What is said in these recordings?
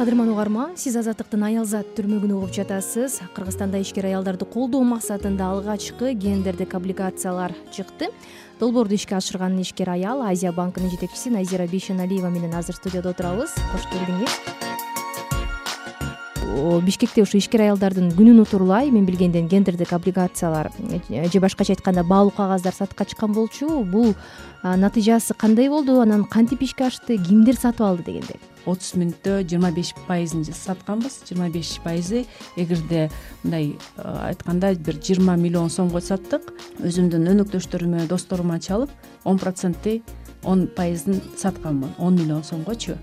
кадырман угарман сиз азаттыктын аялзат түрмөгүн угуп жатасыз. Кыргызстанда ишкер аялдарды колдоо максатында алгачкы гендердик облигациялар чыкты. Долбоорду ишке ашырган ишкер аял азия банкынын жетекчиси назира бейшеналиева менен азыр студияда отурабыз. Кош келдиңиз бишкекте ушу ишкер аялдардын күнүн утурлай. Мен билгенден гендердик облигациялар же башкача айтканда баалуу кагаздар сатыкка чыккан болчу. Бул натыйжасы кандай болду? Анан кантип ишке ашты? Кимдер сатып алды дегендей. Отуз мүнөттө жыйырма беш пайызын сатканбыз. Жыйырма беш пайызы. Эгерде мындай айтканда бир жыйырма миллион сомго саттык өзүмдүн өнөктөштөрүмө досторума чалып он процентти он пайызын сатканмын. Он миллион сомгочу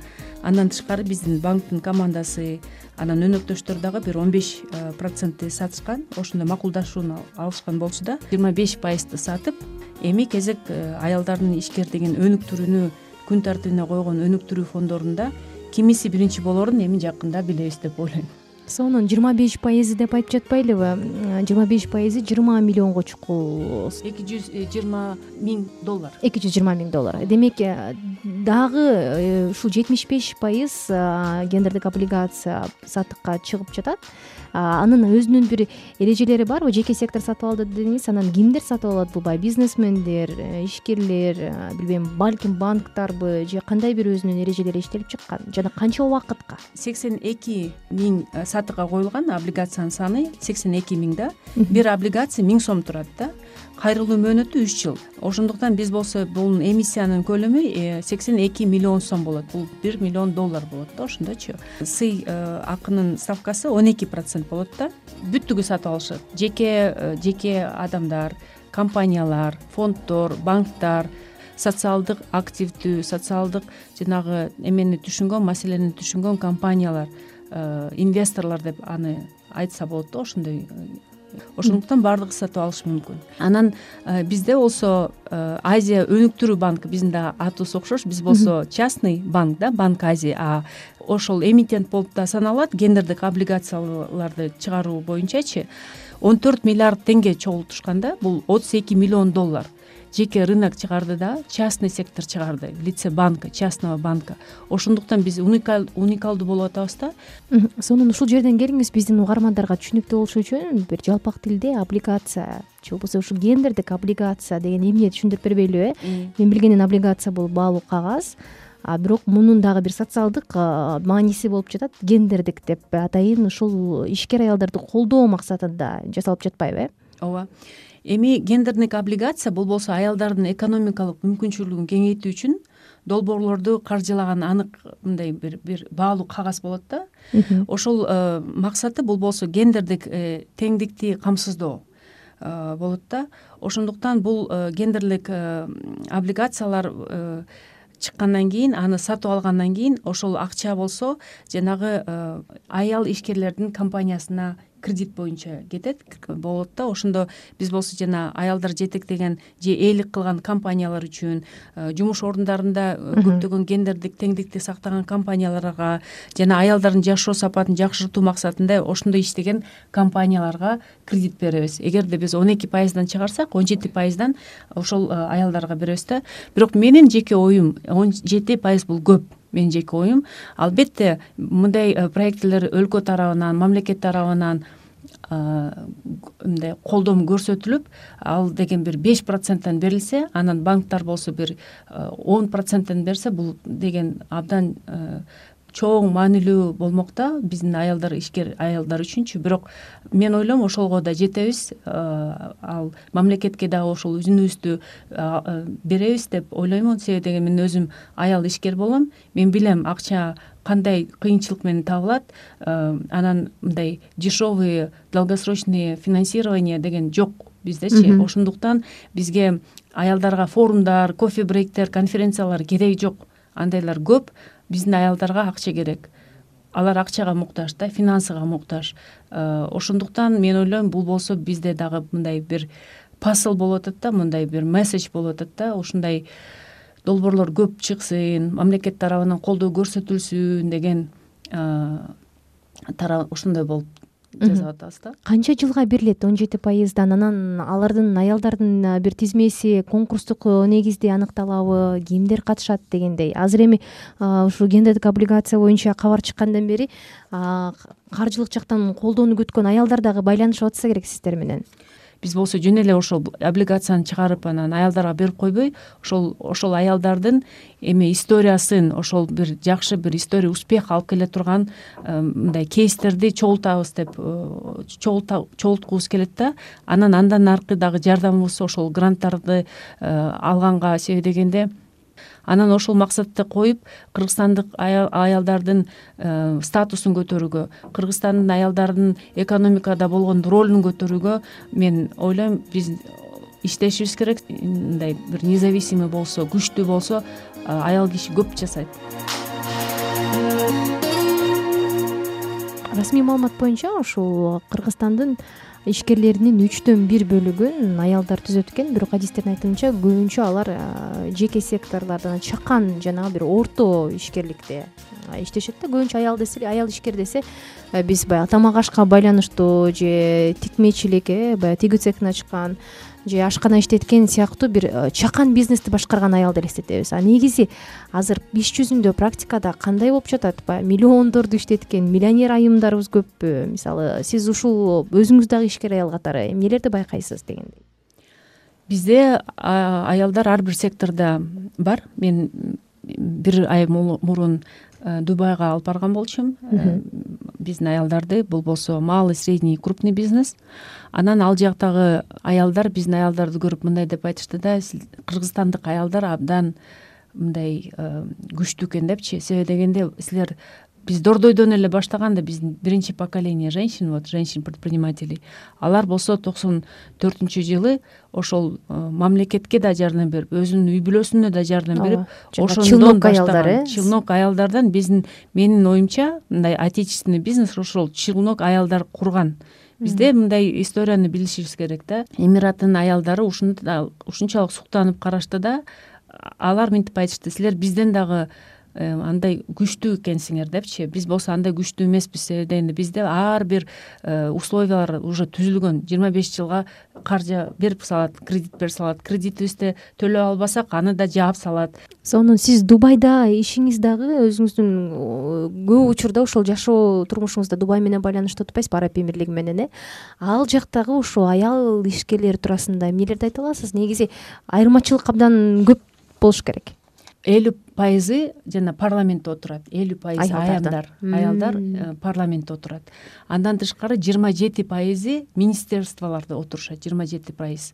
андан тышкары биздин банктын командасы анан өнөктөштөр дагы бир он беш э, процентти сатышкан ошондой макулдашууну алышкан болчу да. Жыйырма беш пайызды сатып эми кезек э, аялдардын ишкердигин өнүктүрүүнү күн тартибине койгон өнүктүрүү фонддорунда кимиси биринчи болорун эми жакында билебиз деп ойлойм. Сонун жыйырма беш пайызы деп айтып жатпайлыбы? Жыйырма беш пайызы жыйырма миллионго чукул эки жүз э, жыйырма миң доллар. Эки жүз жыйырма миң доллар. Демек дагы э, ушул жетимиш беш пайыз гендердик облигация сатыкка чыгып жатат. Анын өзүнүн бир эрежелери барбы жеке сектор сатып алды дедиңиз анан кимдер сатып алат бул баягы бизнесмендер ишкерлер билбейм балким банктарбы же кандай бир өзүнүн эрежелери иштелип чыккан жана канча убакытка? Сексен эки миң сатыкка коюлган облигациянын саны сексен эки миң да. Бир облигация миң сом турат да кайрылуу мөөнөтү үч жыл. Ошондуктан биз болсо бул эмиссиянын көлөмү э, сексен эки миллион сом болот. Бул бир миллион доллар болот да ошондойчу сый э, акынын ставкасы он эки процент болот да. Бүттүгү сатып алышат. Жеке э, жеке адамдар компаниялар фонддор банктар социалдык активдүү социалдык жанагы эмени түшүнгөн маселени түшүнгөн компаниялар инвесторлор деп аны айтса болот да ошондой ошондуктан баардыгы сатып алышы мүмкүн. Анан э, бизде болсо э, азия өнүктүрүү банкы биздин дагы атыбыз окшош биз болсо частный банк да банк азия а ошол эмитент болуп да саналат гендердик облигацияларды чыгаруу боюнчачы он төрт миллиард теңге чогултушкан да бул отуз эки миллион доллар жеке рынок чыгарды да частный сектор чыгарды в лице банка частного банка. Ошондуктан биз уникалдуу болуп атабыз да. Сонун ушул жерден келиңиз биздин угармандарга түшүнүктүү болушу үчүн бир жалпак тилде облигация же болбосо ушу гендердик облигация деген эмне түшүндүрүп бербейлиби э? Мен билгенден облигация бул баалуу кагаз а бирок мунун дагы бир социалдык мааниси болуп жатат гендердик деп атайын ушул ишкер аялдарды колдоо максатында жасалып жатпайбы э ооба. Эми гендердик облигация бул болсо аялдардын экономикалык мүмкүнчүлүгүн кеңейтүү үчүн долбоорлорду каржылаган анык мындай бир бир баалуу кагаз болот да. Ошол э, максаты бул болсо гендердик э, теңдикти камсыздоо э, болот да. Ошондуктан бул гендерлик облигациялар чыккандан кийин аны сатып алгандан кийин ошол акча болсо жанагы аял ишкерлердин компаниясына кредит боюнча кетет. Болот да ошондо биз болсо жана аялдар жетектеген же ээлик кылган компаниялар үчүн э, жумуш орундарында э, көптөгөн гендердик теңдикти сактаган компанияларга жана аялдардын жашоо сапатын жакшыртуу максатында ошондой иштеген компанияларга кредит беребиз. Эгерде биз он эки пайыздан чыгарсак он жети пайыздан ошол э, аялдарга беребиз да. Бирок менин жеке оюм он жети пайыз бул көп менин жеке оюм. Албетте мындай проектилер өлкө тарабынан мамлекет тарабынан мындай колдоо көрсөтүлүп ал деген бир беш проценттен берилсе анан банктар болсо бир он проценттен берсе бул деген абдан чоң маанилүү болмок да биздин аялдар ишкер аялдар үчүнчү. Бирок мен ойлойм ошолго да жетебиз. Ал мамлекетке дагы ошол үзүнүбүздү беребиз деп ойлоймун. Себеби деген мен өзүм аял ишкер болом. Мен билем акча кандай кыйынчылык менен табылат. Э, анан мындай дешевые долгосрочные финансирование деген жок биздечи. Ошондуктан бизге аялдарга форумдар кофе брейктер конференциялар кереги жок. Андайлар көп биздин аялдарга акча керек. Алар акчага муктаж да финансыга муктаж. Э, ошондуктан мен ойлойм бул болсо бизде дагы мындай бир посыл болуп атат да мындай бир месседж болуп атат да. Ушундай долбоорлор көп чыксын мамлекет тарабынан колдоо көрсөтүлсүн деген ошондой болуп жасап атабыз да. Канча жылга берилет он жети пайыздан анан алардын аялдардын бир тизмеси конкурстук негизде аныкталабы кимдер катышат дегендей. Азыр эми ушул гендердик облигация боюнча кабар чыккандан бери каржылык жактан колдоону күткөн аялдар дагы байланышып атса керек сиздер менен биз болсо жөн эле ошол облигацияны чыгарып анан аялдарга берип койбой. Ошол ошол аялдардын эми историясын ошол бир жакшы бир история успех алып келе турган э, мындай кейстерди чогултабыз деп э, чогулткубуз келет да. Анан андан аркы дагы жардамыбыз ошол гранттарды э, алганга себеп дегенде анан ошол максатты коюп кыргызстандык аялдардын э, статусун көтөрүүгө кыргызстандын аялдарынын экономикада болгон ролун көтөрүүгө мен ойлойм биз иштешибиз керек. Мындай бир независимый болсо күчтүү болсо аял киши көп жасайт расмий маалымат боюнча ушул кыргызстандын ишкерлеринин үчтөн бир бөлүгүн аялдар түзөт экен бирок адистердин айтымынча көбүнчө алар жеке секторлордо чакан жана бир орто ишкерликте иштешет да. Көбүнчө аял эле аял ишкер десе биз баягы тамак ашка байланыштуу же тикмечилик э баягы тигүү цехин ачкан же ашкана иштеткен сыяктуу бир э, чакан бизнести башкарган аялды элестетебиз а негизи азыр иш жүзүндө практикада кандай болуп жатат? Баягы миллиондорду иштеткен миллионер айымдарыбыз көппү мисалы сиз ушул өзүңүз дагы ишкер аял катары эмнелерди байкайсыз дегендей? Бизде аялдар ар бир сектордо бар. Мен бир ай мурун Э, дубайга алып барган болчумун. Э, биздин аялдарды бул болсо малый средний крупный бизнес. Анан ал жактагы аялдар биздин аялдарды көрүп мындай деп айтышты да кыргызстандык аялдар абдан мындай э, күчтүү экен депчи. Себеби дегенде силер биз дордойдон эле баштаган да биздин биринчи поколение женщин вот женщин предпринимателей алар болсо токсон төртүнчү жылы ошол э, мамлекетке да жардам берип өзүнүн үй бүлөсүнө да жардам берип ошондон челнок аялдар э челнок аялдардан биздин менин оюмча мындай отечественный бизнес ошол челнок аялдар курган. Бизде мындай историяны билишибиз керек да. Эмираттын аялдары ушунчалык суктанып карашты да алар мынтип айтышты. Силер бизден дагы андай күчтүү экенсиңер депчи. Биз болсо андай күчтүү эмеспиз. Дегенде бизде ар бир э, условиялар уже түзүлгөн. Жыйырма беш жылга каржы берип салат кредит берип салат кредитибизди төлөй албасак аны да жаап салат. Сонун сиз дубайда ишиңиз дагы өзүңүздүн көп учурда ошол жашоо турмушуңуз да дубай менен байланыштуу атпайсызбы араб эмирлиги менен э? Ал жактагы ушул аял ишкерлер туурасында эмнелерди айта аласыз? Негизи айырмачылык абдан көп болуш керек. Элүү пайызы жана парламентте отурат. Элүү пайызы аялдар аялдар э, парламентте отурат. Андан тышкары жыйырма жети пайызы министерстволордо отурушат. Жыйырма жети пайыз.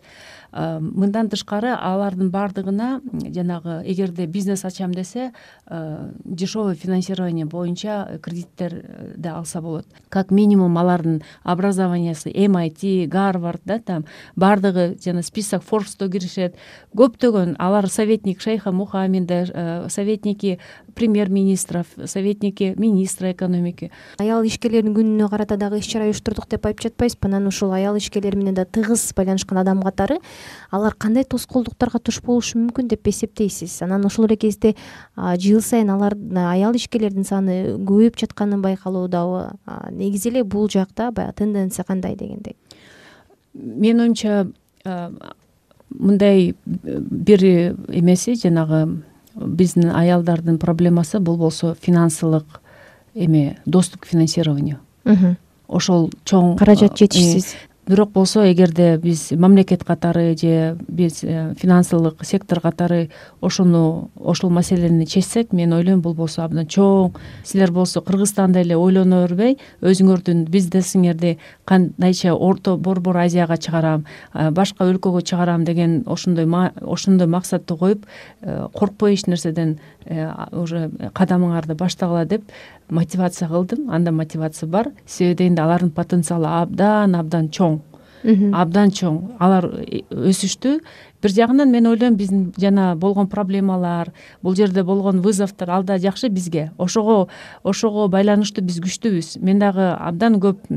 Э, мындан тышкары алардын баардыгына жанагы эгерде бизнес ачам десе э, дешевый финансирование боюнча кредиттерди алса болот. Как минимум алардын образованиясы mit гарвард да там баардыгы жана список форбсто киришет. Көптөгөн алар советник шейха мухаммеда советники премьер министров советники министра экономики. Аял ишкерлердин күнүнө карата дагы иш чара уюштурдук деп айтып жатпайсызбы анан ушул аял ишкерлер менен да тыгыз байланышкан адам катары. Алар кандай тоскоолдуктарга туш болушу мүмкүн деп эсептейсиз? Анан ошол эле кезде жыл сайын алар аял ишкерлердин саны көбөйүп жатканы байкалуудабы негизи эле бул жакта баягы тенденция кандай дегендей? Менин оюмча мындай бир эмеси жанагы биздин аялдардын проблемасы бул болсо финансылык эме доступ к финансированию. Ошол чоң каражат жетишсиз бирок болсо эгерде биз мамлекет катары же биз э, финансылык сектор катары ошону ошол маселени чечсек мен ойлойм бул болсо абдан чоң. Силер болсо кыргызстанды эле ойлоно бербей өзүңөрдүн бизнесиңерди кандайча орто борбор азияга чыгарам э, башка өлкөгө чыгарам деген ошондой ошондой максатты коюп э, коркпой эч нерседен уже кадамыңарды баштагыла деп мотивация кылдым. Анда мотивация бар. Себеби дегенде алардын потенциалы абдан абдан чоң абдан чоң. Алар э, өсүштү бир жагынан мен ойлойм биздин жана болгон проблемалар бул жерде болгон вызовдор ал да жакшы бизге. Ошого ошого байланыштуу биз күчтүүбүз мен дагы абдан көп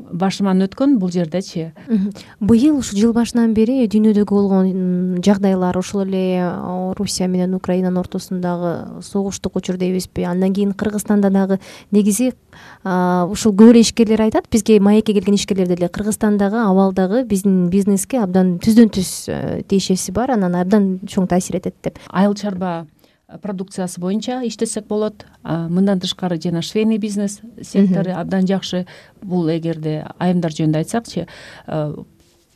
башыман өткөн бул жердечи. Быйыл ушул жыл башынан бери дүйнөдөгү болгон жагдайлар ошол эле орусия менен украинанын ортосундагы согуштук учур дейбизби. Андан кийин кыргызстанда дагы негизи ушул көп эле ишкерлер айтат бизге маекке келген ишкерлер деле кыргызстандагы абал дагы биздин бизнеске абдан түздөн түз э, тиешеси бар анан абдан чоң таасир этет деп. Айыл чарба продукциясы боюнча иштесек болот. Мындан тышкары жана швейный бизнес сектору абдан жакшы. Бул эгерде айымдар жөнүндө айтсакчы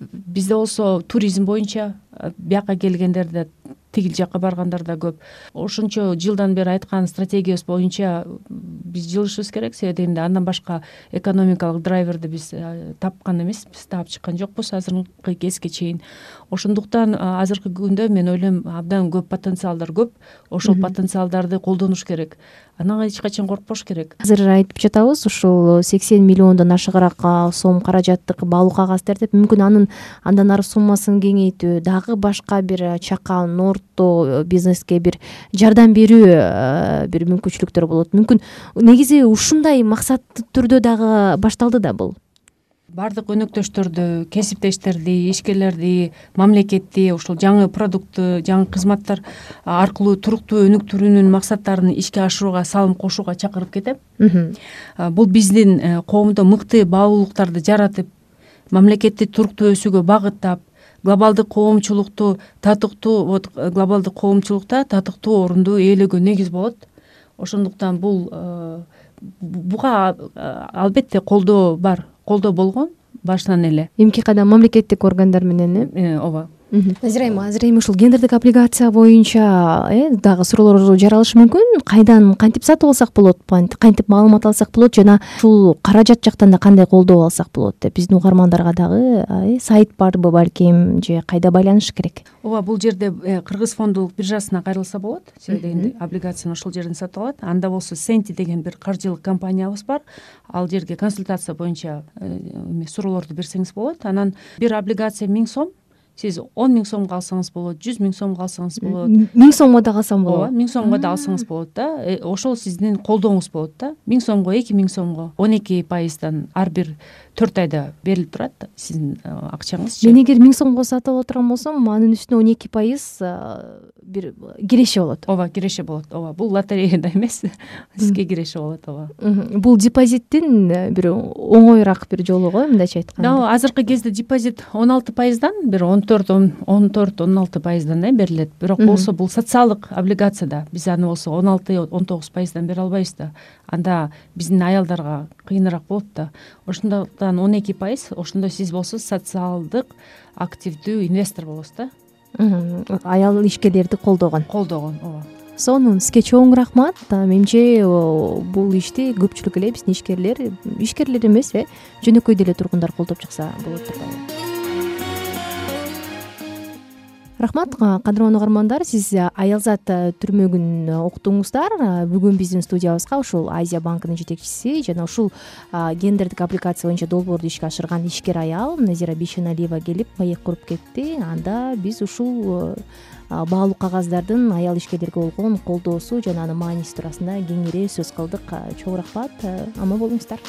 бизде болсо туризм боюнча бияка келгендерде тигил жака баргандар да көп. Ошончо жылдан бери айткан стратегиябыз боюнча биз жылышыбыз керек. Себеби дегенде андан башка экономикалык драйверди биз тапкан эмеспиз. Таап чыккан жокпуз. Азыркы кезге чейин ошондуктан азыркы күндө мен ойлойм абдан көп потенциалдар көп. Ошол потенциалдарды колдонуш керек. Анан эч качан коркпош керек. Азыр айтып жатабыз ушул сексен миллиондон ашыгыраак сом каражаттык баалуу кагаздар деп мүмкүн анын андан ары суммасын кеңейтүү дагы башка бир чакан орто бизнеске бир жардам берүү э, бир мүмкүнчүлүктөр болот. Мүмкүн негизи ушундай максаттуу түрдө дагы башталды да бул баардык өнөктөштөрдү кесиптештерди ишкерлерди мамлекетти ушул жаңы продуктты жаңы кызматтар аркылуу туруктуу өнүктүрүүнүн максаттарын ишке ашырууга салым кошууга чакырып кетем. Бул биздин э, коомдо мыкты баалуулуктарды жаратып мамлекетти туруктуу өсүүгө багыттап глобалдык коомчулукту татыктуу вот э, глобалдык коомчулукта татыктуу орунду ээлөөгө негиз болот. Ошондуктан бул э, буга албетте колдоо бар колдоо болгон башынан эле. Эмки кадам мамлекеттик органдар менен э, э ооба назира айым азыр эми ушул гендердик облигация боюнча э дагы суроолор жаралышы мүмкүн. Кайдан кантип сатып алсак болот кантип маалымат алсак болот жана ушул каражат жактан да кандай колдоо алсак болот деп биздин угармандарга дагы э, сайт барбы балким же кайда байланыш керек? Ооба бул жерде э, кыргыз фондулук биржасына кайрылса болот. Себеби дегенде облигацияны ошол жерден сатып алат. Анда болсо сенти деген бир каржылык компаниябыз бар. Ал жерге консультация боюнча эме суроолорду берсеңиз болот. Анан бир облигация миң сом сиз он миң сомго алсаңыз болот жүз миң сомго алсаңыз болот. миң сомго дагы алсам болобу ооба миң сомго да алсаңыз болот да. Э, ошол сиздин колдооңуз болот да. Миң сомго эки миң сомго он эки пайыздан ар бир төрт айда берилип турат сиздин э, акчаңызчы мен эгер миң сомго сатып ала турган болсом анын үстүнө он эки пайыз бир киреше болот. Ооба киреше болот. Ооба бул лотереяда эмес. Сизге киреше болот ооба. Бул депозиттин э, бир оңоюраак бир жолу го мындайча айтканда. Азыркы кезде депозит он алты пайыздан бир он төрт он төрт он алты пайыздан э берилет. Бирок болсо бул социалдык облигация да биз аны болсо он алты он тогуз пайыздан бере албайбыз да. Анда биздин аялдарга кыйыныраак болот да. Ошондуктан он эки пайыз ошондо сиз болсо социалдык активдүү инвестор болосуз да? Аял ишкерлерди колдогон. Колдогон ооба. Сонун сизге чоң рахмат. Менимче бул ишти көпчүлүк эле биздин ишкерлер ишкерлер эмес э жөнөкөй деле тургундар колдоп чыкса болот рахмат кадырман угармандар сиз аялзат түрмөгүн уктуңуздар. Бүгүн биздин студиябызга ушул азия банкынын жетекчиси жана ушул гендердик облигация боюнча долбоорду ишке ашырган ишкер аял назира бейшеналиева келип маек куруп кетти. Анда биз ушул баалуу кагаздардын аял ишкерлерге болгон колдоосу жана анын мааниси туурасында кеңири сөз кылдык. Чоң рахмат аман болуңуздар